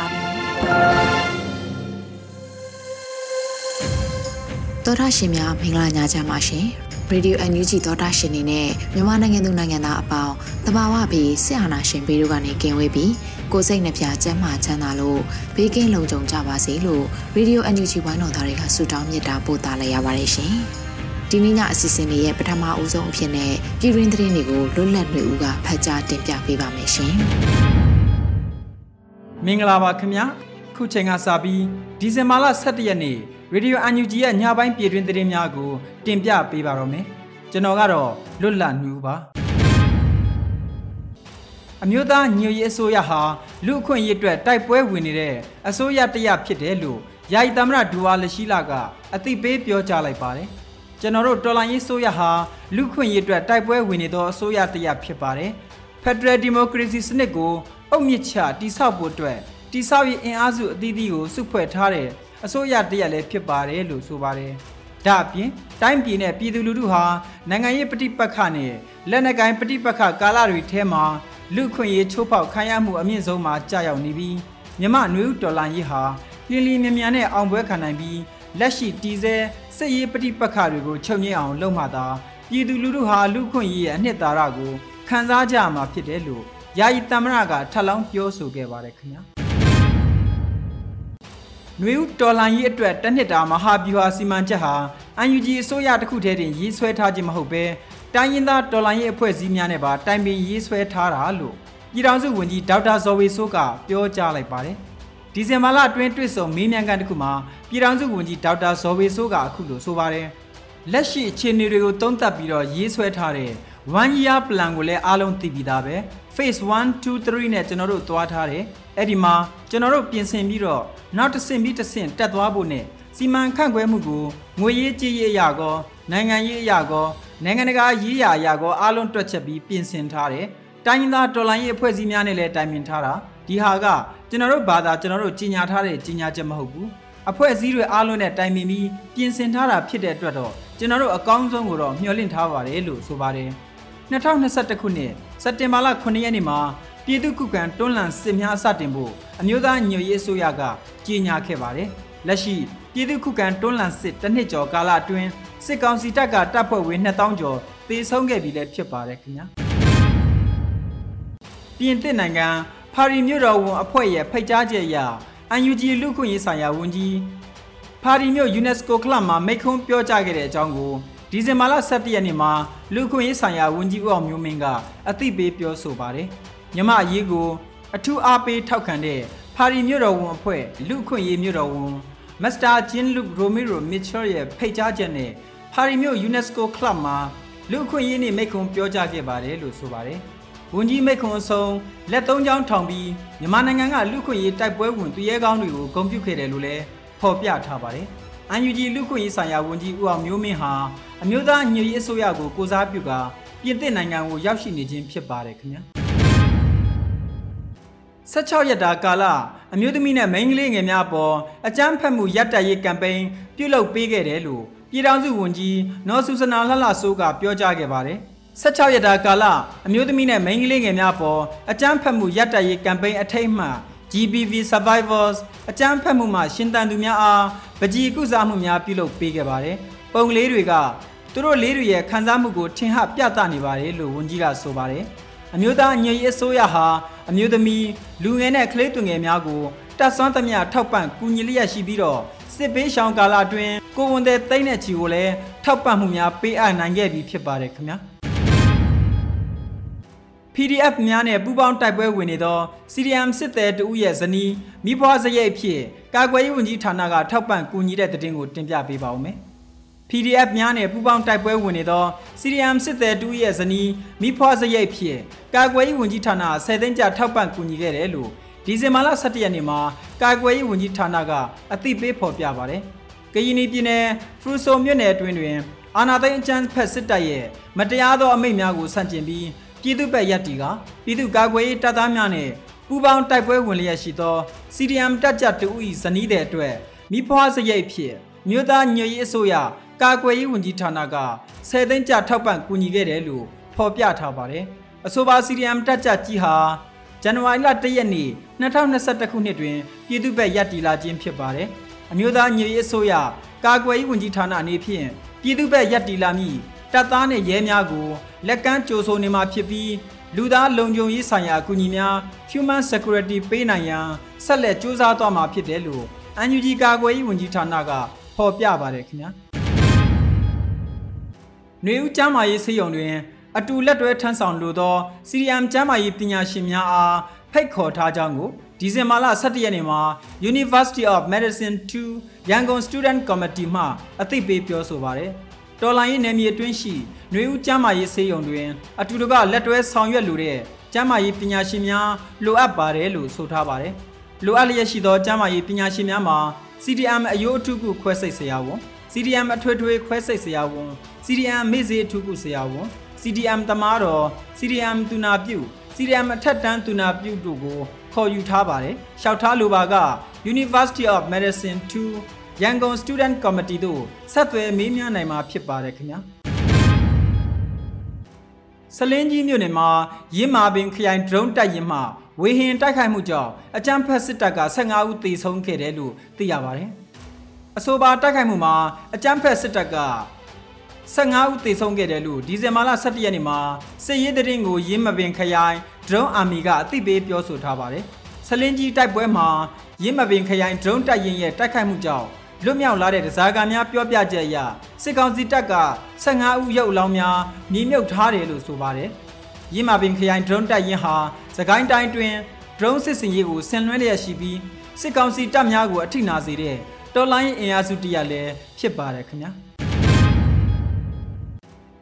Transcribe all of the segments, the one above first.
ါ ပြီသောတာရှင်များမင်္ဂလာညချမ်းပါရှင်ရေဒီယို NUG သောတာရှင်နေနဲ့မြန်မာနိုင်ငံသူနိုင်ငံသားအပေါင်းတဘာဝပြီးဆရာနာရှင်ပေတို့ကနေကင်ဝေးပြီးကိုစိတ်နှပြကျန်းမာချမ်းသာလို့ဘေးကင်းလုံခြုံကြပါစေလို့ရေဒီယို NUG ဝိုင်းတော်သားတွေကဆုတောင်းမေတ္တာပို့သလိုက်ရပါတယ်ရှင်ဒီနေ့ညအစီအစဉ်လေးရဲ့ပထမအဦးဆုံးအဖြစ်နဲ့ပြည်တွင်းသတင်းတွေကိုလွတ်လပ်နေဦးကဖတ်ကြားတင်ပြပေးပါမယ်ရှင်မင်္ဂလာပါခင်ဗျာ ခုချိန်ကစပြီးဒီဇင်ဘာလ17ရက်နေ့ရေဒီယိုအန်ယူဂျီရဲ့ညပိုင်းပြည်တွင်သတင်းများကို တင်ပြပေးပါတော့မယ်ကျွန်တော်ကတော့လွတ်လပ်နေဦးပါအမျိုးသားညွရေးအစိုးရဟာလူအခွင့်အရေးအတွက်တိုက်ပွဲဝင်နေတဲ့အစိုးရတရဖြစ်တယ်လို့ယာယီသမရဒူဝါလရှိလာကအသိပေးပြောကြားလိုက်ပါတယ်ကျွန်တော်တို့တော်လိုင်းရေးအစိုးရဟာလူခွင့်ရေးအတွက်တိုက်ပွဲဝင်နေသောအစိုးရတရဖြစ်ပါတယ်ဖက်ဒရယ်ဒီမိုကရေစီစနစ်ကိုအုတ်မြစ်ချတိဆောက်ဖို့အတွက် တိဆောက်ရေးအင်အားစုအသီးသီးကိုစုဖွဲ့ထားတဲ့အစိုးရတရက်လည်းဖြစ်ပါတယ်လို့ဆိုပါတယ်။ဒါအပြင်တိုင်းပြည်နဲ့ပြည်သူလူထုဟာနိုင်ငံရေးပဋိပက္ခနဲ့လက်နက်ကိုင်ပဋိပက္ခကာလတွေထဲမှာလူခွင့်ရေးချိုးဖောက်ခံရမှုအမြင့်ဆုံးမှာကြာရောက်နေပြီးမြမနွေဦးတော်လန်ရေးဟာလင်းလင်းမြန်မြန်နဲ့အောင်ပွဲခံနိုင်ပြီးလက်ရှိတည်ဆဲစစ်ရေးပဋိပက္ခတွေကိုချုပ်ငြိမ်းအောင်လုပ်မှသာပြည်သူလူထုဟာလူခွင့်ရေးရဲ့အနှစ်သာရကိုခံစားကြမှာဖြစ်တယ်လို့ယာယီတမရကထပ်လောင်းပြောဆိုခဲ့ပါတယ်ခင်ဗျာ နွေဦးတော်လှန်ရေးအတွက်တနှစ်တာမဟာဗျူဟာစီမံချက်ဟာ UNG အစိုးရတစ်ခုတည်းတင်ရေးဆွဲထားခြင်းမဟုတ်ဘဲတိုင်းရင်းသားတော်လှန်ရေးအဖွဲ့အစည်းများနဲ့ပါတိုင်ပင်ရေးဆွဲထားတာလို့ပြည်ထောင်စုဝန်ကြီးဒေါက်တာဇော်ဝေဆိုးကပြောကြားလိုက်ပါတယ်။ဒီဇင်ဘာလအတွင်းတွေ့ဆုံမေးမြန်းခန်းတစ်ခုမှာပြည်ထောင်စုဝန်ကြီးဒေါက်တာဇော်ဝေဆိုးကအခုလိုဆိုပါတယ်။လက်ရှိအခြေအနေတွေကိုသုံးသပ်ပြီးတော့ရေးဆွဲထားတဲ့ one year plan ကိုလည်းအားလုံးသိပြီးသားပဲ phase 1 2 3နဲ့ကျွန်တော်တို့သွားထားတယ်အဲ့ဒီမှာကျွန်တော်တို့ပြင်ဆင်ပြီးတော့နောက်တစ်ဆင့်ပြီးတစ်ဆင့်တက်သွားဖို့နဲ့စီမံခန့်ခွဲမှုကိုငွေရေးကြေးရေးအရာကောနိုင်ငံရေးအရာကောနိုင်ငံတကာရေးရာအရာကောအားလုံးတွက်ချက်ပြီးပြင်ဆင်ထားတယ်တိုင်းရင်းသားတော်လှန်ရေးအဖွဲ့အစည်းများနဲ့လည်းတိုင်ပင်ထားတာဒီဟာကကျွန်တော်တို့ဘာသာကျွန်တော်တို့ကြီးညာထားတဲ့ကြီးညာချက်မဟုတ်ဘူးအဖွဲ့အစည်းတွေအားလုံးနဲ့တိုင်ပင်ပြီးပြင်ဆင်ထားတာဖြစ်တဲ့အတွက်တော့ကျွန်တော်တို့အကောင်းဆုံးကိုတော့မျှော်လင့်ထားပါတယ်လို့ဆိုပါတယ် 2021ခုနှစ်စက်တင်ဘာလ9ရက်နေ့မှာပြည်သူ့ခုခံတွန်းလှန်စစ်များစတင်ဖို့အမျိုးသားညွရေးအစိုးရကကြေညာခဲ့ပါတယ်။လက်ရှိပြည်သူ့ခုခံတွန်းလှန်စစ်တစ်နှစ်ကျော်ကာလအတွင်းစစ်ကောင်စီတပ်ကတပ်ဖွဲ့ဝင်2000ကျော်သေဆုံးခဲ့ပြီလည်းဖြစ်ပါတယ်ခင်ဗျာ။ပြင်သစ်နိုင်ငံပါရီမြို့တော်ဝန်အဖွဲ့ရဲ့ဖိတ်ကြားချက်အရ UNG လူခွင့်ရေးဆိုင်ရာဝန်ကြီးပါရီမြို့ UNESCO ကလပ်မှာမိန့်ခွန်းပြောကြားခဲ့တဲ့အကြောင်းကို ဒီဇင်ဘာလ17ရက်နေ့မှာလူခွင့်ရေးဆိုင်ရာဝန်ကြီးဦးအောင်မျိုးမင်းကအသိပေးပြောဆိုပါတယ်။မြမအရေးကို အထူးအားပေးထောက်ခံတဲ့ဖာရီမြို့တော်ဝန်အဖွဲ့လူခွင့်ရေးမြို့တော်ဝန်မစ္စတာဂျင်လူရိုမီရိုမစ်ချယ်ရဲ့ဖိတ်ကြားချက်နဲ့ဖာရီမြို့ UNESCO Club မှာလူခွင့်ရေးနေ့မိတ်ခွန်းပြောကြားခဲ့ပါတယ်လို့ဆိုပါတယ်။ဝန်ကြီးမိတ်ခွန်းအဆုံးလက်သုံးချောင်းထောင်ပြီးမြန်မာနိုင်ငံကလူခွင့်ရေးတိုက်ပွဲဝင်သူရဲကောင်းတွေကိုဂုဏ်ပြုခဲ့တယ်လို့လည်းဖော်ပြထားပါတယ်။ UNG လူခွင့်ရေးဆိုင်ရာဝန်ကြီးဦးအောင်မျိုးမင်းဟာအမျိုးသားညွရေးအစိုးရကိုကိုစားပြုကာပြင်သစ်နိုင်ငံကိုရောက်ရှိနေခြင်းဖြစ်ပါတယ်ခင်ဗျာ16ရက်တာကာလအမျိုးသမီးနဲ့မိန်းကလေးငယ်များအပေါ်အကြမ်းဖက်မှုရပ်တန့်ရေးကမ်ပိန်းပြုလုပ်ပေးခဲ့တယ်လို့ပြည်ထောင်စုဝန်ကြီးနော်ဆူစနာလှလှဆိုးကပြောကြားခဲ့ပါတယ်16ရက်တာကာလအမျိုးသမီးနဲ့မိန်းကလေးငယ်များအပေါ်အကြမ်းဖက်မှုရပ်တန့်ရေးကမ်ပိန်းအထိတ်မှ GBV Survivors အကြမ်းဖက်မှုမှရှင်တန်သူများအားပကြီးကုစားမှုများပြုလုပ်ပေးခဲ့ပါတယ်ပုံကလေးတွေကသူတို့လေးတွေရဲ့ခံစားမှုကိုထင်ဟပြသနေပါတယ်လို့ဝန်ကြီးကဆိုပါတယ်အမျိုးသားညွေအစိုးရဟာအမျိုးသမီးလူငယ်နဲ့ကလေးသူငယ်များကိုတတပ်ဆွမ်းသမျှထောက်ပံ့ကူညီလျက်ရှိပြီးတော့စစ်ဘေးရှောင်ကာလအတွင်းကိုဝန်တဲ့တိမ့်တဲ့ချီကိုလည်းထောက်ပံ့မှုများပေးအပ်နိုင်ခဲ့ပြီဖြစ်ပါတယ်ခင်ဗျာ PDF များနဲ့ပူးပေါင်းတိုက်ပွဲဝင်နေသော CDM စစ်သည်တဦးရဲ့ဇနီးမိဘစရိတ်အဖြစ်ကာကွယ်ရေးဝန်ကြီးဌာနကထောက်ပံ့ကူညီတဲ့တဲ့တင်ကိုတင်ပြပေးပါဦးမယ်။ PDF များနဲ့ပူးပေါင်းတိုက်ပွဲဝင်နေသော CDM စစ်သည်တဦးရဲ့ဇနီးမိဘစရိတ်အဖြစ်ကာကွယ်ရေးဝန်ကြီးဌာန10သိန်းကျထောက်ပံ့ကူညီခဲ့တယ်လို့ဒီဇင်ဘာလ17ရက်နေ့မှာကာကွယ်ရေးဝန်ကြီးဌာနကအသိပေးဖော်ပြပါတယ်။ကရင်ပြည်နယ်ဖရူဆိုမြို့နယ်အတွင်းတွင်အာနာသိန်းအကျန်းဖက်စစ်တပ်ရဲ့မတရားသောအမိန့်များကိုဆန့်ကျင်ပြီး ပြည်သူ့ဘက်ရက်တီကပြည်သူ့ကာကွယ်ရေးတပ်သားများနဲ့ပူးပေါင်းတိုက်ပွဲဝင်လျက်ရှိသော CDM တပ်ကြတူ၏ဇနီးတဲ့အတွက်မိဖွားစရိတ်ဖြစ်မြို့သားညွရေးအစိုးရကာကွယ်ရေးဝန်ကြီးဌာနက10သိန်းကျထောက်ပံ့ကူညီခဲ့တယ်လို့ဖော်ပြထားပါတယ်။အဆိုပါ CDM တပ်ကြကြီးဟာဇန်နဝါရီလ1ရက်နေ့2021ခုနှစ်တွင်ပြည်သူ့ဘက်ရက်တီလာခြင်းဖြစ်ပါတယ်။အမျိုးသားညွရေးအစိုးရကာကွယ်ရေးဝန်ကြီးဌာနအနေဖြင့်ပြည်သူ့ဘက်ရက်တီလာမည့် တပ်သားနဲ့ရဲများကိုလက်ကမ်းကြိုဆိုနေမှာဖြစ်ပြီးလူသားလုံခြုံရေးဆိုင်ရာအကူအညီများ Human Security ပေးနိုင်ရန်ဆက်လက်စူးစမ်းသွားမှာဖြစ်တယ်လို့ UNG ကာကွယ်ရေးဝန်ကြီးဌာနကဖော်ပြပါတယ်ခင်ဗျာ။နေဦးကျမ်းမာရေးဆေးရုံတွင် အတူလက်တွဲထမ်းဆောင်လိုသော CDM ကျမ်းမာရေးပညာရှင်များအားဖိတ်ခေါ်ထားကြောင်းကိုဒီဇင်ဘာလ17ရက်နေ့မှာ University of Medicine 2ရန်ကုန် Student Committee မှအသိပေးပြောဆိုပါတယ်။ တော်လိုင်းရေးနယ်မြေအတွင်းရှိနှွေဦးကျမ်းမာရေးဆေးရုံတွင် အတူတကလက်တွဲဆောင်ရွက်လိုတဲ့ကျမ်းမာရေးပညာရှင်များလိုအပ်ပါတယ်လို့ဆိုထားပါတယ်။လိုအပ်လျက်ရှိသောကျမ်းမာရေးပညာရှင်များမှာ CDM အယိုးအထုကုခွဲစိတ်ဆရာဝန် CDM အထွေထွေခွဲစိတ်ဆရာဝန် CDM မေ့စေအထုကုဆရာဝန် CDM တမားတော် CDM တူနာပြု CDM အထက်တန်းတူနာပြုတို့ကိုခေါ်ယူထားပါတယ်။လျှောက်ထားလိုပါက University of Medicine 2 ရန်ကုန် Student Committee တို့ဆက်သွယ်မေးမြန်းနိုင်မှာဖြစ်ပါတယ်ခင်ဗျာဆလင်းကြီးမြို့နယ်မှာရင်းမာပင်ခရိုင် drone တိုက်ရင်မှဝေဟင်တိုက်ခိုက်မှုကြောင့်အကြမ်းဖက်စစ်တပ်က15ဦးသေဆုံးခဲ့တယ်လို့သိရပါတယ်အဆိုပါတိုက်ခိုက်မှုမှာအကြမ်းဖက်စစ်တပ်က15ဦးသေဆုံးခဲ့တယ်လို့ဒီဇင်ဘာလ17ရက်နေ့မှာစစ်ရေးတရင်ကိုရင်းမပင်ခရိုင် drone army ကအသိပေးပြောဆိုထားပါတယ်ဆလင်းကြီးတိုက်ပွဲမှာရင်းမပင်ခရိုင် drone တိုက်ရင်ရဲ့တိုက်ခိုက်မှုကြောင့် လွတ်မြောက်လာတဲ့ဒဇာကာများပြောပြချက်အရစစ်ကောင်စီတပ်က15ဦးရုပ်အလောင်းများမြေမြုပ်ထားတယ်လို့ဆိုပါတယ်။ရင်းမာပင်ခရိုင် drone တပ်ရင်းဟာစကိုင်းတိုင်းတွင် drone စစ်စင်ရေးကိုဆင်နွှဲလျက်ရှိပြီးစစ်ကောင်စီတပ်များကိုအထိနာစေတဲ့တော်လိုင်းအင်အားစုတရလည်းဖြစ်ပါတယ်ခင်ဗျာ။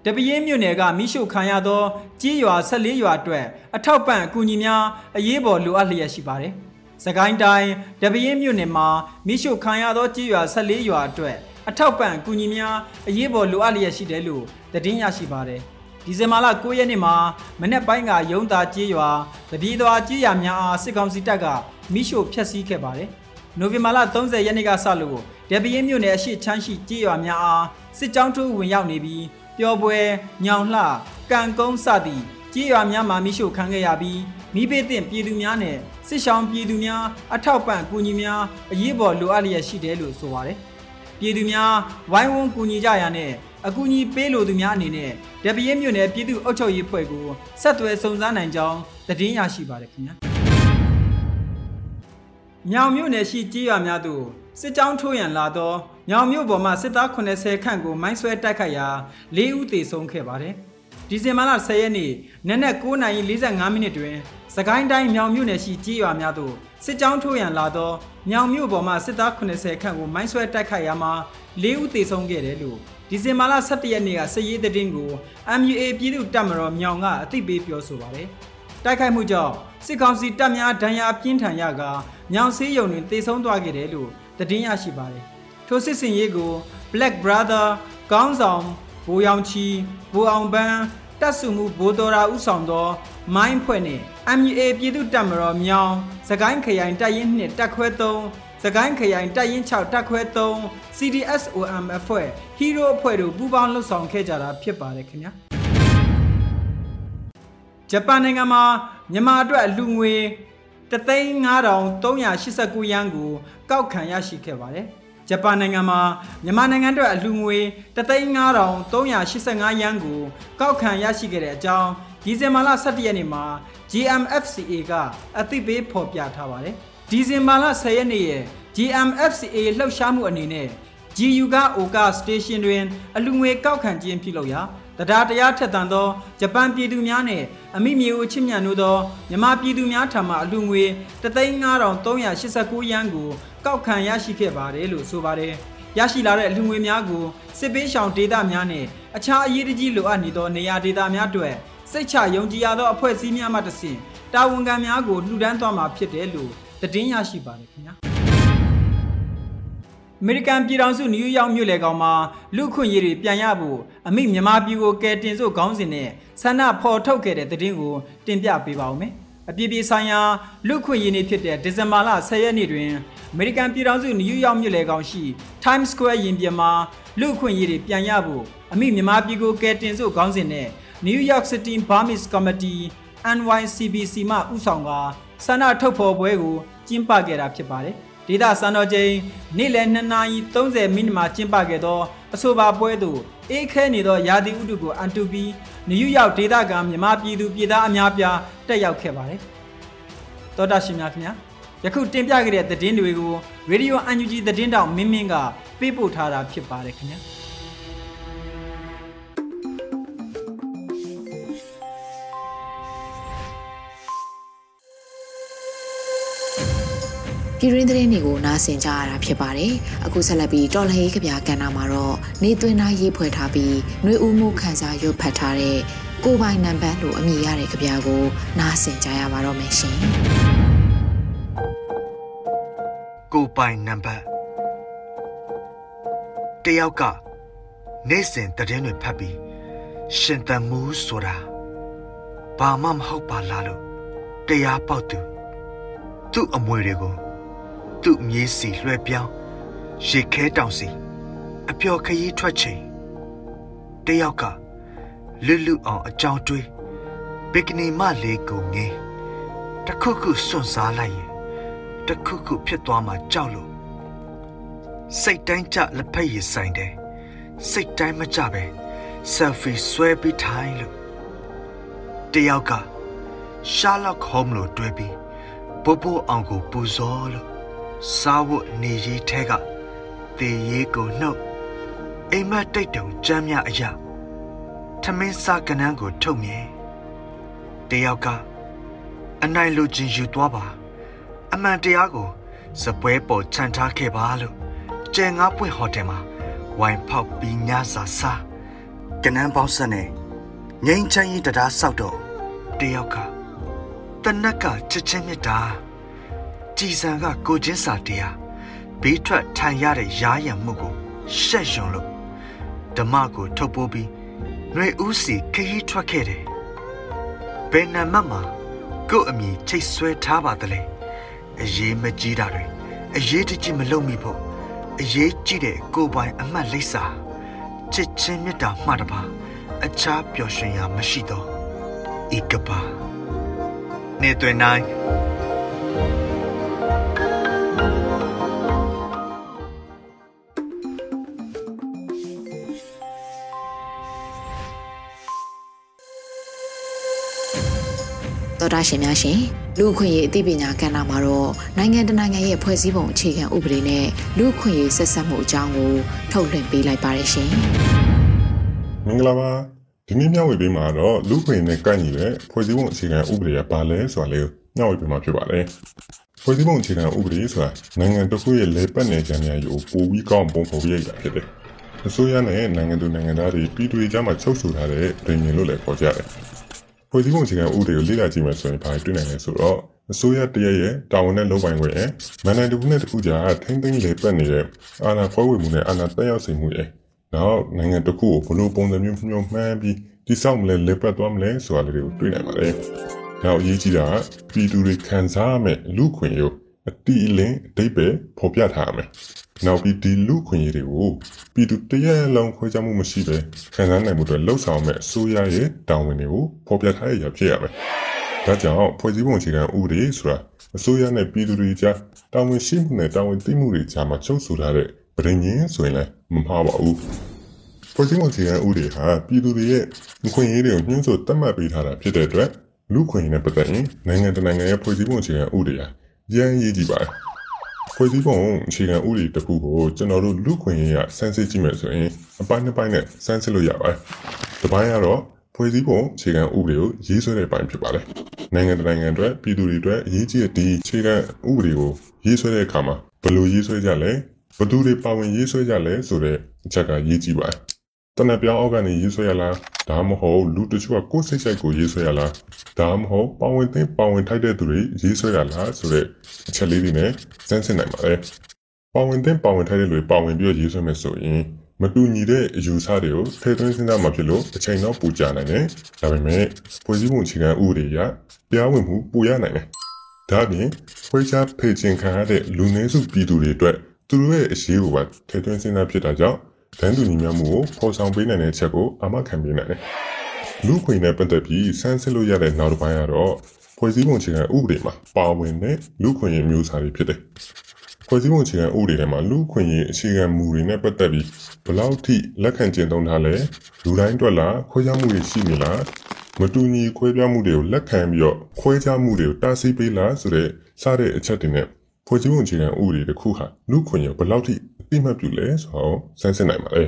တပင်းမြို့နယ်ကမိရှုခံရသောကြေးရွာ14ရွာအတွက်အထောက်ပံ့အကူအညီများအရေးပေါ်လိုအပ်လျက်ရှိပါတယ်။ စကိုင်းတိုင်းတပင်းမြို့နယ်မှာမိရှုခံရသောကြေးရွာ14ရွာအတွက်အထောက်ပံ့အကူအညီများအရေးပေါ်လိုအပ်လျက်ရှိတယ်လို့သတင်းရရှိပါတယ်။ဒီဇင်ဘာလ9ရက်နေ့မှာမနေ့ပိုင်းကရုံးသားကြေးရွာတပြည်တော်ကြေးရွာများအားစစ်ကောင်စီတပ်ကမိရှုဖျက်ဆီးခဲ့ပါတယ်။နိုဝင်ဘာလ30ရက်နေ့ကစလို့ဒပင်းမြို့နယ်အရှိချမ်းရှိကြေးရွာများအားစစ်ကြောင်းထိုးဝင်ရောက်နေပြီးပျော်ပွဲညောင်လှကံကုန်းစသည့် ကြေးရွာများမှာမိရှုခံခဲ့ရပြီးမိဘသင့်ပြည်သူများနဲ့စစ်ရှောင်းပြည်သူများအထောက်ပံ့ကူညီများအရေးပေါ်လိုအပ်လျက်ရှိတယ်လို့ဆိုပါတယ်။ပြည်သူများဝိုင်းဝန်းကူညီကြရနဲ့အကူအညီပေးလိုသူများအနေနဲ့တပည့်မြို့နယ်ပြည်သူ့အုပ်ချုပ်ရေးဖွဲ့ကိုဆက်သွယ်စုံစမ်းနိုင်ကြောင်းသတင်းရရှိပါတယ်ခင်ဗျာ။ညောင်မြို့နယ်ရှိကြေးရွာများသို့စစ်ကြောင်းထိုးရန်လာသောညောင်မြို့ပေါ်မှစစ်သား80ခန့်ကိုမိုင်းဆွဲတိုက်ခိုက်ရာ၄ဦးသေဆုံးခဲ့ပါတယ်။ ဒီဇင်ဘာလ10ရက်နေ့နက်နက်9:45မိနစ်တွင်စကိုင်းတိုင်းမြောင်မြို့နယ်ရှိကြေးရွာများသို့စစ်ကြောင်းထိုးရန်လာသောမြောင်မြို့ပေါ်မှစစ်သား80ခန့်ကိုမိုင်းဆွဲတိုက်ခိုက်ရာမှာ၄ဦးသေဆုံးခဲ့တယ်လို့ဒီဇင်ဘာလ17ရက်နေ့ကစစ်ရေးသတင်းကို MUA ပြည်သူ့တပ်မတော်မြောင်ကအသိပေးပြောဆိုပါတယ်။တိုက်ခိုက်မှုကြောင့်စစ်ကောင်စီတပ်များဒဏ်ရာပြင်းထန်ရကမြောင်ဆေးရုံတွင်သေဆုံးသွားခဲ့တယ်လို့သတင်းရရှိပါတယ်။ထိုစစ်စင်ရေးကို Black Brother ကောင်းဆောင် ဘိုးရောင်ချီဘိုးအောင်ပန်းတပ်စုမှုဘိုးတော်ရာဥဆောင်သော မိုင်းဖွဲ့နှင့် MUA ပြည်သူ့တပ်မတော်မြောင်စကိုင်းခရိုင်တပ်ရင်းနှင့်တပ်ခွဲ3စကိုင်းခရိုင်တပ်ရင်း6တပ်ခွဲ3 CDSOM အဖွဲ့ဟီးရိုအဖွဲ့တို့ပူးပေါင်းလှုပ်ဆောင်ခဲ့ကြတာဖြစ်ပါတယ်ခင်ဗျာဂျပန်နိုင်ငံမှာမြန်မာအတွက်အလူငွေ3,5389ယန်းကိုကောက်ခံရရှိခဲ့ပါတယ် ဂျပန်နိုင်ငံမှာမြန်မာနိုင်ငံအတွက်အလှူငွေ3,5385ယန်းကိုကောက်ခံရရှိခဲ့တဲ့အကြောင်းဒီဇင်ဘာလ17ရက်နေ့မှာ GMFCA ကအသိပေးဖော်ပြထားပါတယ်။ဒီဇင်ဘာလ10ရက်နေ့ရဲ့ GMFCA လှုပ်ရှားမှုအနေနဲ့ GU က Oka Station တွင်အလူငွေကောက်ခံခြင်းပြုလုပ်ရာတရားတရားထက်သန်သောဂျပန်ပြည်သူများနှင့်အမိမြေဦးချစ်မြတ်တို့သောမြန်မာပြည်သူများထံမှအလူငွေ35389ရန်ကို ကောက်ခံရရှိခဲ့ပါတယ်လို့ဆိုပါတယ်။ရရှိလာတဲ့အလူငွေများကိုစစ်ပေးရှောင်ဒေသများနဲ့အခြားအရေးကြီးလိုအပ်နေသောနေရာဒေသများအတွက်စိတ်ချယုံကြည်ရသောအဖွဲ့အစည်းများမှတဆင့်တာဝန်ခံများကိုလှူဒန်းသွားမှာဖြစ်တယ်လို့သတင်းရရှိပါတယ်ခင်ဗျာ။အမေရိကန်ပြည်ထောင်စုနယူးယောက်မြို့လေကောင်မှာလူခွင့်ရေးတွေပြန်ရဖို့အမိမြန်မာပြည်ကိုကယ်တင်စို့ခေါင်းစဉ်နဲ့ဆန္ဒဖော်ထုတ်ခဲ့တဲ့သတင်းကိုတင်ပြပေးပါဦးမယ်။ အပြည်ပြည်ဆိုင်ရာလူခွင့်ရေးနေ့ဖြစ်တဲ့ဒီဇင်ဘာလ10ရက်နေ့တွင်အမေရိကန်ပြည်ထောင်စုနယူးယောက်မြို့လေကောင်ရှိ Times Square ရင်ပြင်မှာလူခွင့်ရေးတွေပြန်ရဖို့အမိမြန်မာပြည်ကိုကယ်တင်စို့ခေါင်းစဉ်နဲ့ New York City Burmese Committee NYCBC မှဥဆောင်ကဆန္ဒထုတ်ဖော်ပွဲကိုကျင်းပခဲ့တာဖြစ်ပါတယ်။ဒေသစံတော်ချိန်နေ့လယ်2နာရီ30မိနစ်မှာကျင်းပခဲ့သော အဆိုပါပွဲသို့အေးခဲနေသောရာသီဥတုကိုအန်တူပြီးနယူးယောက်ဒေသကမြန်မာပြည်သူပြည်သားအများပြားတက်ရောက်ခဲ့ပါတယ်။သောတာရှင်များခင်ဗျာယခုတင်ပြခဲ့တဲ့သတင်းတွေကို Radio UNG သတင်းတောင်မင်းမင်းကပေးပို့ထားတာဖြစ်ပါတယ်ခင်ဗျာ။ ပြည်ရင်းသတင်းတွေကိုနားဆင်ကြရတာဖြစ်ပါတယ်။အခုဆက်လက်ပြီးတော်လှန်ရေးကြပြကဏ္ဍမှာတော့နေသွင်းသားရေးဖွဲ့ထားပြီးຫນွေဦးမှုခန်းစားရွတ်ဖတ်ထားတဲ့ကိုပိုင်နံပါတ်လို့အမည်ရတဲ့ကြပြကိုနားဆင်ကြရပါတော့မယ်ရှင်။ကိုပိုင်နံပါတ်တယောက်ကနေစဉ်တည်င်းတွေဖတ်ပြီးရှင်တန်မှုဆိုတာဘာမှမဟုတ်ပါလားလို့တရားပေါက်သူသူ့အမွေတွေကို သူ့မြေးစီလွှဲပြောင်းရေခဲတောင်စီအပျော်ခရီးထွက်ချိန်တယောက်ကလွတ်လွတ်အောင်အကြောင်းတွေးဘီကနီမလေးကိုငင်းတခုခုစွန့်စားလိုက်ရင်တခုခုဖြစ်သွားမှကြောက်လို့စိတ်တိုင်းကြလက်ဖက်ရည်ဆိုင်တယ်စိတ်တိုင်းမကြပဲဆယ်ဖီဆွဲပြီးထိုင်လို့တယောက်ကရှာလော့ဟုံးလို့တွဲပြီးပို့ပို့အောင်ကိုပူဇော်လို့ စားဝတ်နေရေးထဲကတေရေးကိုနှုတ်အိမ်မက်တိတ်တုံကြမ်းမြအရာထမင်းစားကနန်းကိုထုတ်မြင်တယောက်ကအနိုင်လိုချင်ယူသွားပါ အမှန်တရားကိုစပွဲပေါ်ခြံထားခဲ့ပါလို့ကျယ်ငါပွင့်ဟိုတယ်မှာဝိုင်ဖောက်ပြီးညစာစားကနန်းပေါင်းဆက်နေငိမ့်ချမ်းရင်တရားဆောက်တော့တယောက်ကတနက်ကချစ်ချင်းမြတ်တာ ကြည်စံကကိုချင်းစာတရားဘေးထွက်ထိုင်ရတဲ့ရားရံမှုကိုရှက်ရွံလို့ဓမ္မကိုထုတ်ပိုးပြီးຫນွေဦးစီခရီးထွက်ခဲ့တယ်ဘယ်နံမတ်မှာကို့အမိချိတ်ဆွဲထားပါသလဲအရေးမကြီးတာတွေအရေးတကြီးမလုပ်မိဖို့အရေးကြီးတဲ့ကိုပိုင်အမှတ်လိပ်စာချစ်ချင်းမြတ်တာမှတပါအခြားပျော်ရွှင်ရာမရှိတော့ဤကပါနေတွင်နိုင် တော်တာရှင်များရှင်လူခွင့်ရေးအသိပညာကဏ္ဍမှာတော့နိုင်ငံတကာနိုင်ငံရဲ့ဖွဲ့စည်းပုံအခြေခံဥပဒေနဲ့လူခွင့်ရေးဆက်ဆက်မှုအကြောင်းကိုထုတ်လွှင့်ပေးလိုက်ပါရရှင်မင်္ဂလာပါဒီနေ့မျှဝေပေးမှာတော့လူခွင့်နဲ့ကိုက်ညီတဲ့ဖွဲ့စည်းပုံအခြေခံဥပဒေကဘာလဲဆိုတာလေးမျှဝေပေးမှာဖြစ်ပါတယ်ဖွဲ့စည်းပုံအခြေခံဥပဒေဆိုတာနိုင်ငံတစ်ခုရဲ့လေပတ်နယ်ကြံများကိုပိုပြီးကောင်းပုံဖော်ပြရတာဖြစ်တယ်အစိုးရနဲ့နိုင်ငံသူနိုင်ငံသားတွေပြည်သူတွေကြားမှာချုပ်ဆိုထားတဲ့ပြည်မြင်လို့လည်းခေါ်ကြတယ် ဖွဲ့စည်းပုံအခြေခံဥပဒေကိုလေ့လာကြည့်မယ်ဆိုရင်ဘာတွေ့နိုင်လဲဆိုတော့အစိုးရတရရဲ့တာဝန်နဲ့လုပ်ပိုင်ခွင့်ရဲ့မန်နိုင်တစ်ခုနဲ့တစ်ခုကြားထိမ့်သိမ်းလေပတ်နေတဲ့အာဏာခွဲဝေမှုနဲ့အာဏာတက်ရောက်စေမှုရဲ့နောက်နိုင်ငံတစ်ခုကိုဘလို့ပုံစံမျိုးမျိုးမှန်းပြီးတိစောက်မလဲလေပတ်သွားမလဲဆိုတာလေးတွေကိုတွေ့နိုင်ပါတယ်။နောက်အရေးကြီးတာကပြည်သူတွေခံစားရမယ့်လူခွင့်ရုပ်အတိအလင်းအတိတ်ပဲဖော်ပြထားရမယ်။ နောက်ပြီးဒီလူခွင့်ရေးတွေကိုပြည်သူတရက်လုံးခွဲခြားမှုမရှိဘဲခံစားနိုင်မှုတွေလှုပ်ဆောင်မဲ့အစိုးရရဲ့တာဝန်တွေကိုဖော်ပြထားရဖြစ်ရမယ်။ဒါကြောင့်ဖွဲ့စည်းပုံအခြေခံဥပဒေဆိုတာအစိုးရနဲ့ပြည်သူတွေကြားတာဝန်ရှိမှုနဲ့တာဝန်သိမှုတွေကြားမှာချုပ်ဆိုထားတဲ့ပြည်ရင်းဆိုရင်လည်းမမှားပါဘူး။ဖွဲ့စည်းပုံအခြေခံဥပဒေဟာပြည်သူတွေရဲ့ခွင့်ရေးတွေကိုညှို့ဆိုတတ်မှတ်ပေးထားတာဖြစ်တဲ့အတွက်လူခွင့်ရေးနဲ့ပတ်သက်ရင်နိုင်ငံတကာနိုင်ငံရဲ့ဖွဲ့စည်းပုံအခြေခံဥပဒေဟာရမ်းရေးကြည့်ပါတယ် ဖွဲ့စည်းပုံအခြေခံဥပဒေတစ်ခုကိုကျွန်တော်တို့လူခွင့်ရေးရစမ်းစစ်ကြည့်မယ်ဆိုရင်အပိုင်းတစ်ပိုင်းနဲ့စမ်းစစ်လို့ရပါတယ်။တစ်ပိုင်းကတော့ဖွဲ့စည်းပုံအခြေခံဥပဒေကိုရေးဆွဲတဲ့ပိုင်းဖြစ်ပါတယ်။နိုင်ငံတကာနိုင်ငံအတွက်ပြည်သူတွေအတွက်အရေးကြီးတဲ့ဒီအခြေခံဥပဒေကိုရေးဆွဲတဲ့အခါမှာဘယ်လိုရေးဆွဲကြလဲဘသူတွေပါဝင်ရေးဆွဲကြလဲဆိုတဲ့အချက်ကရေးကြည့်ပါတယ်။ တနက်ပြောင်းအောက်ကနေရေးဆွဲရလားဒါမှမဟုတ်လူတချို့ကကိုယ်စိတ်ဆိုင်ကိုရေးဆွဲရလားဒါမှမဟုတ်ပါဝင်သိပါဝင်ထိုက်တဲ့သူတွေရေးဆွဲရလားဆိုတဲ့အချက်လေးတွေနဲ့စမ်းစစ်နိုင်ပါတယ်။ပါဝင်သိပါဝင်ထိုက်တဲ့လူတွေပါဝင်ပြီးရေးဆွဲမယ်ဆိုရင်မတူညီတဲ့အယူဆတွေကိုထည့်သွင်းစဉ်းစားမှဖြစ်လို့အချိန်တော့ပူကြနိုင်တယ်။ဒါပေမဲ့ဖွဲ့စည်းပုံအခြေခံဥပဒေအရတရားဝင်မှုပူရနိုင်တယ်။ဒါ့အပြင်ခွဲခြားဖေချင်ခံရတဲ့လူနည်းစုပြည်သူတွေအတွက်သူတို့ရဲ့အရေးကိုပါထည့်သွင်းစဉ်းစားဖြစ်တာကြောင့် တန်းတူညီမျှမှုကိုဖော်ဆောင်ပေးနိုင်တဲ့အချက်ကိုအာမခံပေးနိုင်တယ်။လူခွေနဲ့ပတ်သက်ပြီးစမ်းစစ်လို့ရတဲ့နောက်တစ်ပိုင်းကတော့ဖွဲ့စည်းပုံအခြေခံဥပဒေမှာပါဝင်တဲ့လူခွင့်ရေးမျိုးစာတွေဖြစ်တယ်။ဖွဲ့စည်းပုံအခြေခံဥပဒေထဲမှာလူခွင့်ရေးအခြေခံမူတွေနဲ့ပတ်သက်ပြီးဘယ်လောက်ထိလက်ခံကျင့်သုံးထားလဲလူတိုင်းအတွက်လားခွဲခြားမှုတွေရှိနေလားမတူညီခွဲပြားမှုတွေကိုလက်ခံပြီးတော့ခွဲခြားမှုတွေကိုတားဆီးပေးလားဆိုတဲ့စတဲ့အချက်တွေနဲ့ဖွဲ့စည်းပုံအခြေခံဥပဒေတစ်ခုဟာလူခွင့်ရေးဘယ်လောက်ထိ သိမှတ်ပြုလဲဆိုတော့စမ်းစစ်နိုင်ပါလေ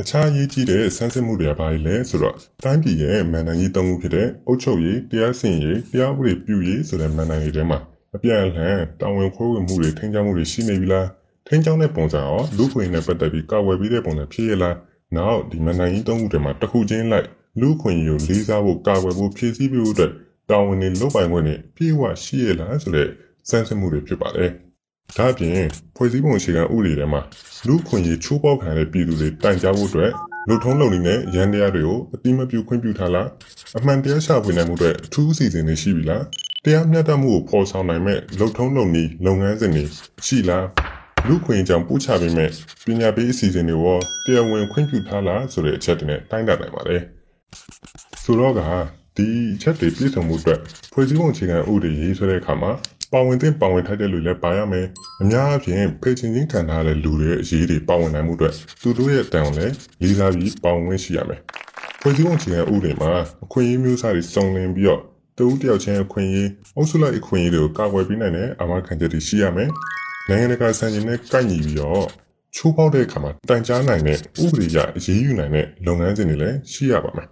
အခြားရေးကြီးတဲ့စမ်းစစ်မှုတွေကဘာလဲဆိုတော့တိုင်းပြည်ရဲ့မန်နိုင်ကြီးသုံးခုဖြစ်တဲ့အုပ်ချုပ်ရေးတရားစီရင်ရေးတရားဥပဒေပြုရေးဆိုတဲ့မန်နိုင်တွေထဲမှာအပြန်အလှန်တာဝန်ခွဲဝေမှုတွေထိန်းချုပ်မှုတွေရှိနေပြီလားထိန်းချုပ်တဲ့ပုံစံရောလူခွင့်နဲ့ပတ်သက်ပြီးကာဝယ်ပြီးတဲ့ပုံစံဖြစ်ရလားနောက်ဒီမန်နိုင်ကြီးသုံးခုထဲမှာတစ်ခုချင်းလိုက်လူခွင့်ကိုလေးစားဖို့ကာဝယ်ဖို့ဖြည့်ဆည်းပေးဖို့အတွက်တာဝန်တွေလုပ်ပိုင်ခွင့်တွေပြေဝရှိရလားဆိုတဲ့စမ်းစစ်မှုတွေဖြစ်ပါတယ် ဒါ့အပြင်ဖွဲ့စည်းပုံအခြေခံဥပဒေထဲမှာလူခွင့်ရေးချိုးပေါက်ခံတဲ့ပြည်သူတွေတိုင်ကြားဖို့အတွက်လူထုံးလုံနေတဲ့ရန်တရားတွေကိုအတိမပြုခွင့်ပြုထားလားအမှန်တရားရှာဖွေနိုင်မှုအတွက်အထူးအစီအစဉ်တွေရှိပြီလားတရားမျှတမှုကိုဖော်ဆောင်နိုင်မဲ့လူထုံးလုံနေလုပ်ငန်းစဉ်တွေရှိလားလူခွင့်ကြောင့်ပူချပေးမဲ့ပညာပေးအစီအစဉ်တွေရောတရားဝင်ခွင့်ပြုထားလားဆိုတဲ့အချက်တွေနဲ့တိုင်းတာနိုင်ပါတယ်ဆိုတော့ကဒီချက်တွေပြည့်စုံမှုအတွက်ဖွဲ့စည်းပုံအခြေခံဥပဒေရေးဆွဲတဲ့အခါမှာ ပါဝင်တဲ့ပါဝင်ထိုက်တဲ့လူလည်းပါရမယ်အများအားဖြင့်ဖေချင်းချင်းခံထားတဲ့လူတွေရဲ့အရေးတွေပါဝင်နိုင်မှုအတွက်သူတို့ရဲ့တန်ကိုလည်းလေးစားပြီးပါဝင်ဝင်ရှိရမယ်ဖွဲ့စည်းပုံအခြေခံဥပဒေမှာအခွင့်အရေးမျိုးစားတွေစုံလင်ပြီးတော့တဦးတယောက်ချင်းအခွင့်အရေးအုပ်စုလိုက်အခွင့်အရေးတွေကိုကာကွယ်ပေးနိုင်တဲ့အာမခံချက်တွေရှိရမယ်နိုင်ငံတကာစံချိန်နဲ့ကိုက်ညီပြီးတော့ချိုးပေါက်တဲ့အခါမှာတိုင်ကြားနိုင်တဲ့ဥပဒေအရအရေးယူနိုင်တဲ့လုပ်ငန်းစဉ်တွေလည်းရှိရပါမယ်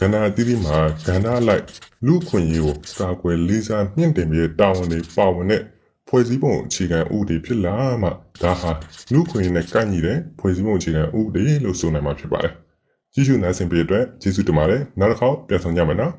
ကဏ္ဍအသီးသီးမှာကဏ္ဍလိုက်လူခွင့်ရေးကိုကာကွယ်လေးစားမြင့်တင်ပြီးတာဝန်တွေပါဝင်တဲ့ဖွဲ့စည်းပုံအခြေခံဥပဒေဖြစ်လာမှဒါဟာလူခွင့်ရေးနဲ့ကိုက်ညီတဲ့ဖွဲ့စည်းပုံအခြေခံဥပဒေလို့ဆိုနိုင်မှာဖြစ်ပါတယ်။ကြည့်ရှုနိုင်စဉ်ပြအတွက်ကျေးဇူးတင်ပါတယ်။နောက်တစ်ခေါက်ပြန်ဆောင်ကြမယ်နော်။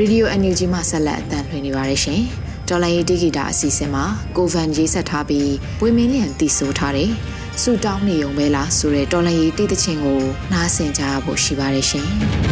Radio NUG မှာဆက်လက်အသံလွှင့်နေပါတယ်ရှင်။ ဒေါ်လာရီတီဂီတာအစီအစဉ်မှာကိုဗန်ရေးဆက်ထားပြီးဝေမင်းလျံတည်ဆိုထားတယ်။ဆူတောင်းနေုံပဲလားဆိုတဲ့ဒေါ်လာရီတီးတဲ့ချင်းကိုနားဆင်ကြရဖို့ရှိပါတယ်ရှင်။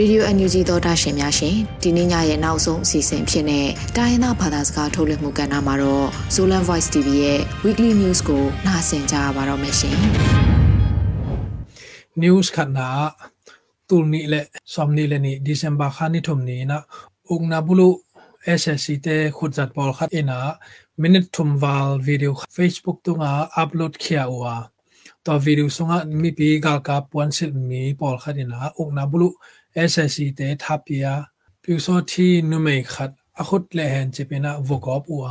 ရေဒီယိုအန်ယူဂျီသောတာရှင်များရှင်ဒီနေ့ညရဲ့နောက်ဆုံးအစီအစဉ်ဖြစ်တဲ့တိုင်းရင်းသားဘာသာစကားထုတ်လွှင့်မှုကဏ္ဍမှာတော့ Zolan Voice TV ရဲ့ Weekly News ကိုနှာစင်ကြရပါတော့မယ်ရှင် News ခန္ဓာတူနီလေဆောမ်နီလေနီဒီဇင်ဘာခါနီထုံနီနာဥကနာဘူးလို့ SSC တဲ့ခုတ်ဇတ်ပေါ်ခတ်အနာ minute ထုံဝါလ်ဗီဒီယို Facebook တုံငါ upload ခ ्या ဝါတော်ဗီဒီယိုဆောင်ကမိပီကကပွန်စစ်မီပေါ်ခတ်အနာဥကနာဘူးလို့ สิลมีปอลขัดเอนะอุกนาบุลุ SSC เตทับเปียพิวโซที่นุเมขัดอคุดเลหันจะเป็นวกอบอัว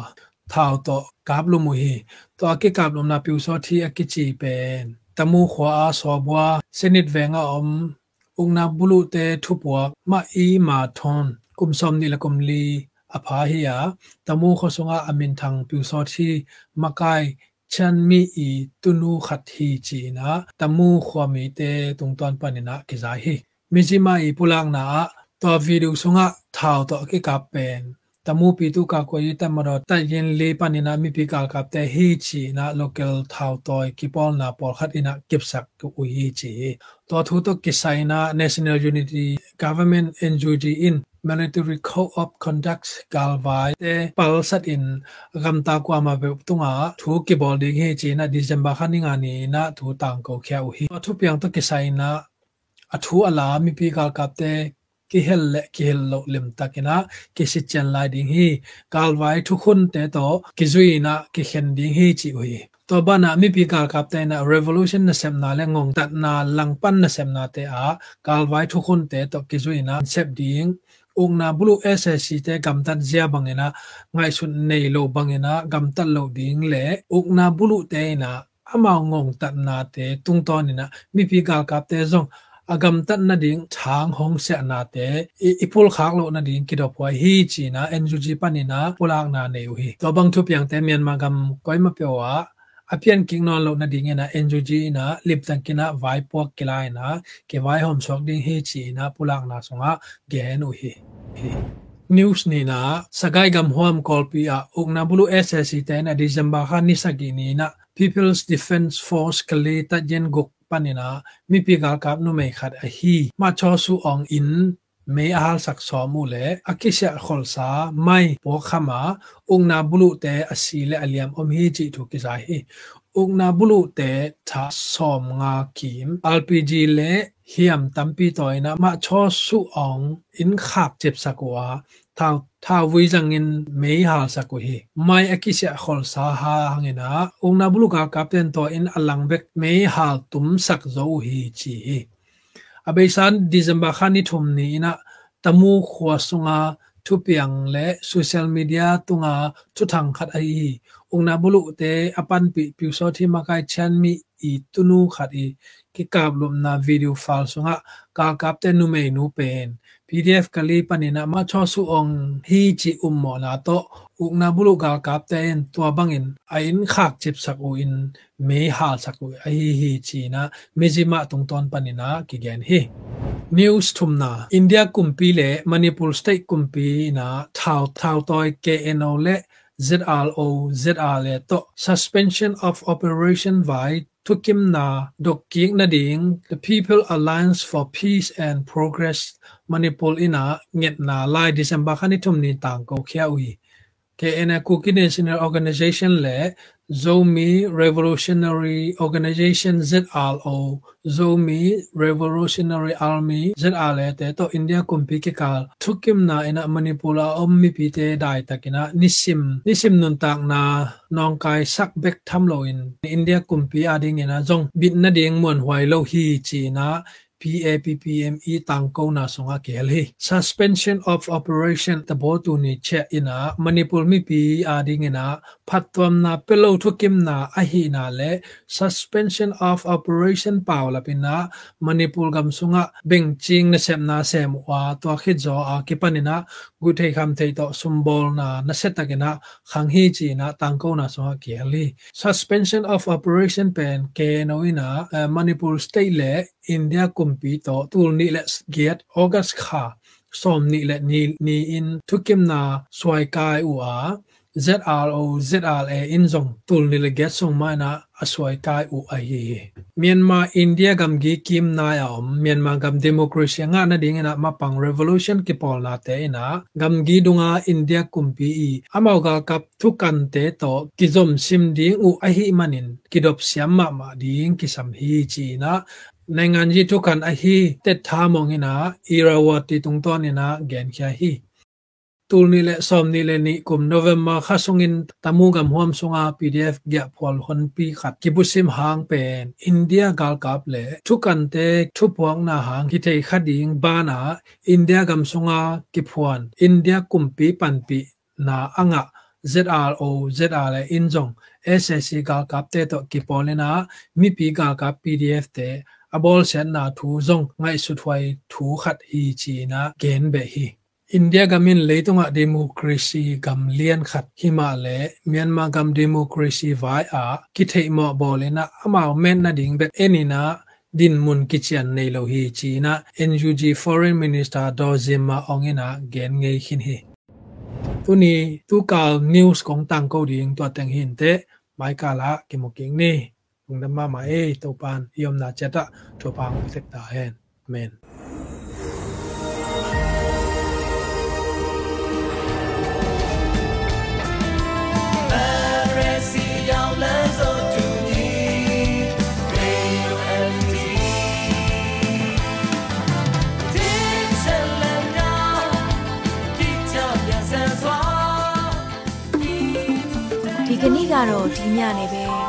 ท้าวต่อกาบลุมุฮีต่ออากิกาบลุมนาพิวโซที่อากิจีเป็นตะมูขวาสอบัวสนิดแวงอม อุงนาบุลุเตทุปวกมาอีมาทอนกุมซอมนี่ละกุมลีอภาหิยาตะมูขสงาอมินทังปิวซอที่มะกายชันมีอีตุนูขัดฮีจีนะตะมูขวามีเตตุงตอนปานินะกิซาฮี มิจิมาอีปุลังนาตัววิดีโอสงะทาวตัวกิกาเป็นตะมูปีตุกาโกยิตะมรอตะเย็นเลปานินะมีปีกากับแต่ฮีจีนะ local ทาวตอยกิปอลนาปอลขัดอินะกิบสักกุอุฮีจี ตัวทุตกิไซนา National Unity Government NUG in Military Code of Conduct กาลวายเตปัลสัตอินกำตากว่ามาเบบตุงาทูกิบ อลดิเฮจีนะ December ขันนิงานีนะทูตังโกเขียวฮีตัวทุเปียงตกิไซนาอทูอลามีปีกาลกับเตกิเฮลเลกิเฮลโลลิมตักินะกิสิจันไลดิงฮีกาลวายทุกคนเตโตกิจุยนะกิเฮนดิงฮีจิอุฮีตัวบ้านนะมีปีกาลกับเตนะ revolution นะเซมนาและงงตัดนาลังปันนะเซมนาเตอากาลไว้ทุกคนเตโตกิจุยนะเซบดิงองนาบลู SSC เตกำตัดเจียบังเงนะไงสุดในโลบังเงนะกำตัดโลดิงเลองนาบลูเตนะอมางงตัดนาเตตุงตอนนี่นะมีปีกาลกับเตซง agam tan na ding thang hong se na te. Ipul khak lo na ding kido poi hi chi na ngg panina pulak na ne hi. To bang thu piang te, Myanmar gam koi ma pyo wa. Apian king non lo na ding e na ngg na, lip tan kina vai po kilai na. Ke vai hom sok ding hi chi na pulak na songa ge nu hi. News ni na, sagai gam huam kolpi a ukna bulu SSC te na, December kha ni sagi ni na, People's Defense Force kalita jen gok panina mi pi gal kap nu mei khat a hi ma cho su ong in me ahal sak so mu le akisha khol sa mai po khama ung na bulu te asi le aliam om hi chi thu ki sa hi ung na bulu te tha som nga kim lpg le hiam tampi toina ma cho su ong in khap chep sakwa thao thao vui rằng in mấy hà sa ko hi mai akisya khol sa ha hangena ong na bulu ka kapten to in alang bek mấy hà tum sak zo hi chi abesan december khani thum ni na tamu khwa sunga thu piang le social media tunga thu thang khat ai ong na bulu te apan pi pi so thi ma kai chan mi i tunu khat i ki kap lum na video file sunga ka kap te nu me nu pen PDF kali panina ma cho su ong hi chi ummo na to. Ukna bulu gal kap ten tua bangin. Ain khak chip sak u in me hal sak u. A hi hi chi na me ji ma tung ton panina ki gen hi. News thum na. India kumpi le, manipur state kumpi na thau thau toy kno le zro zr le to. Suspension of operation vai Fukimna Dokgik Nading, the People Alliance for Peace and Progress Manipul Ina Ngetna Lai December Khanitum Ni Tang Go Kya Ui. KNA Cookie National Organization le, Zomi Revolutionary Organization ZRO Zomi Revolutionary Army ZR le te to India kumpi ke kal thukim na ina manipula om mi pi te dai takina. Nisim nisim nun tak na nong kai sak bek tham India kumpi ading ina jong bit ding mon huai lo hi chi na. PAPPME tangko na songa kelhi suspension of operation the botu ni che ina. Manipur mi pi ading ina. Phatwam na, pelo thukim na ahi na le. Suspension of operation pawla pina manipur gam sunga bengching na sem na sem wa. To khe jo a kipanina guthei kham thei to sumbol na na setakena khang hi chi na tangko na songa kelhi suspension of operation pen ke noina eh, manipur state le india kumpi to tul ni le get august kha, som ni le ni ni in thukim na swai kai u a ZRO ZRA in zong, tul ni le get song mai na aswai kai u a hi Myanmar India gam gi kim na ya om, Myanmar gam democracy nga na ding na mapang revolution ki pol na te na gam gi dunga India kumpi i amau ga kap thukan te to ki zom sim ding u a hi manin ki dop siam ma ma ding ki sam hi chi na နိုင်ငံကြီးထုတ်ကန်အဟီတက်ထားမောင်ငနာအီရဝတီတုံတော်နေနာဂန်ခ ्या ဟီ tul ni le som ni le ni kum november kha sungin tamu gam huam sunga pdf gya phol hon pi khat kibusim hang pen india gal kap le thukan te thupuang na hang ki thei khading bana india gam sunga ki phuan india kumpi panpi na anga ZRO ZR le injong SSC gal kap te to ki polena mi pi gal kap PDF te abol sen na thu zong, ngai su thwai thu khat hi chi na gen be hi. India gamin leitunga democracy gam lian khat hima le Myanmar gam democracy vai a, kithei mo bolena ama men na ding bet enina din mun kichian nei lo hi china NUG foreign minister Dozima ongena gen ngei hin hi. Tuni tu kal news kong tang ko ding to teng hin te, mai kala kimoking ni. Ungdama ma e to pan yom na chata to pang sek ta hen amen ကနေ့ကတော့ဒီညနေပဲ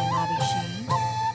င်ပါပြီရှင်။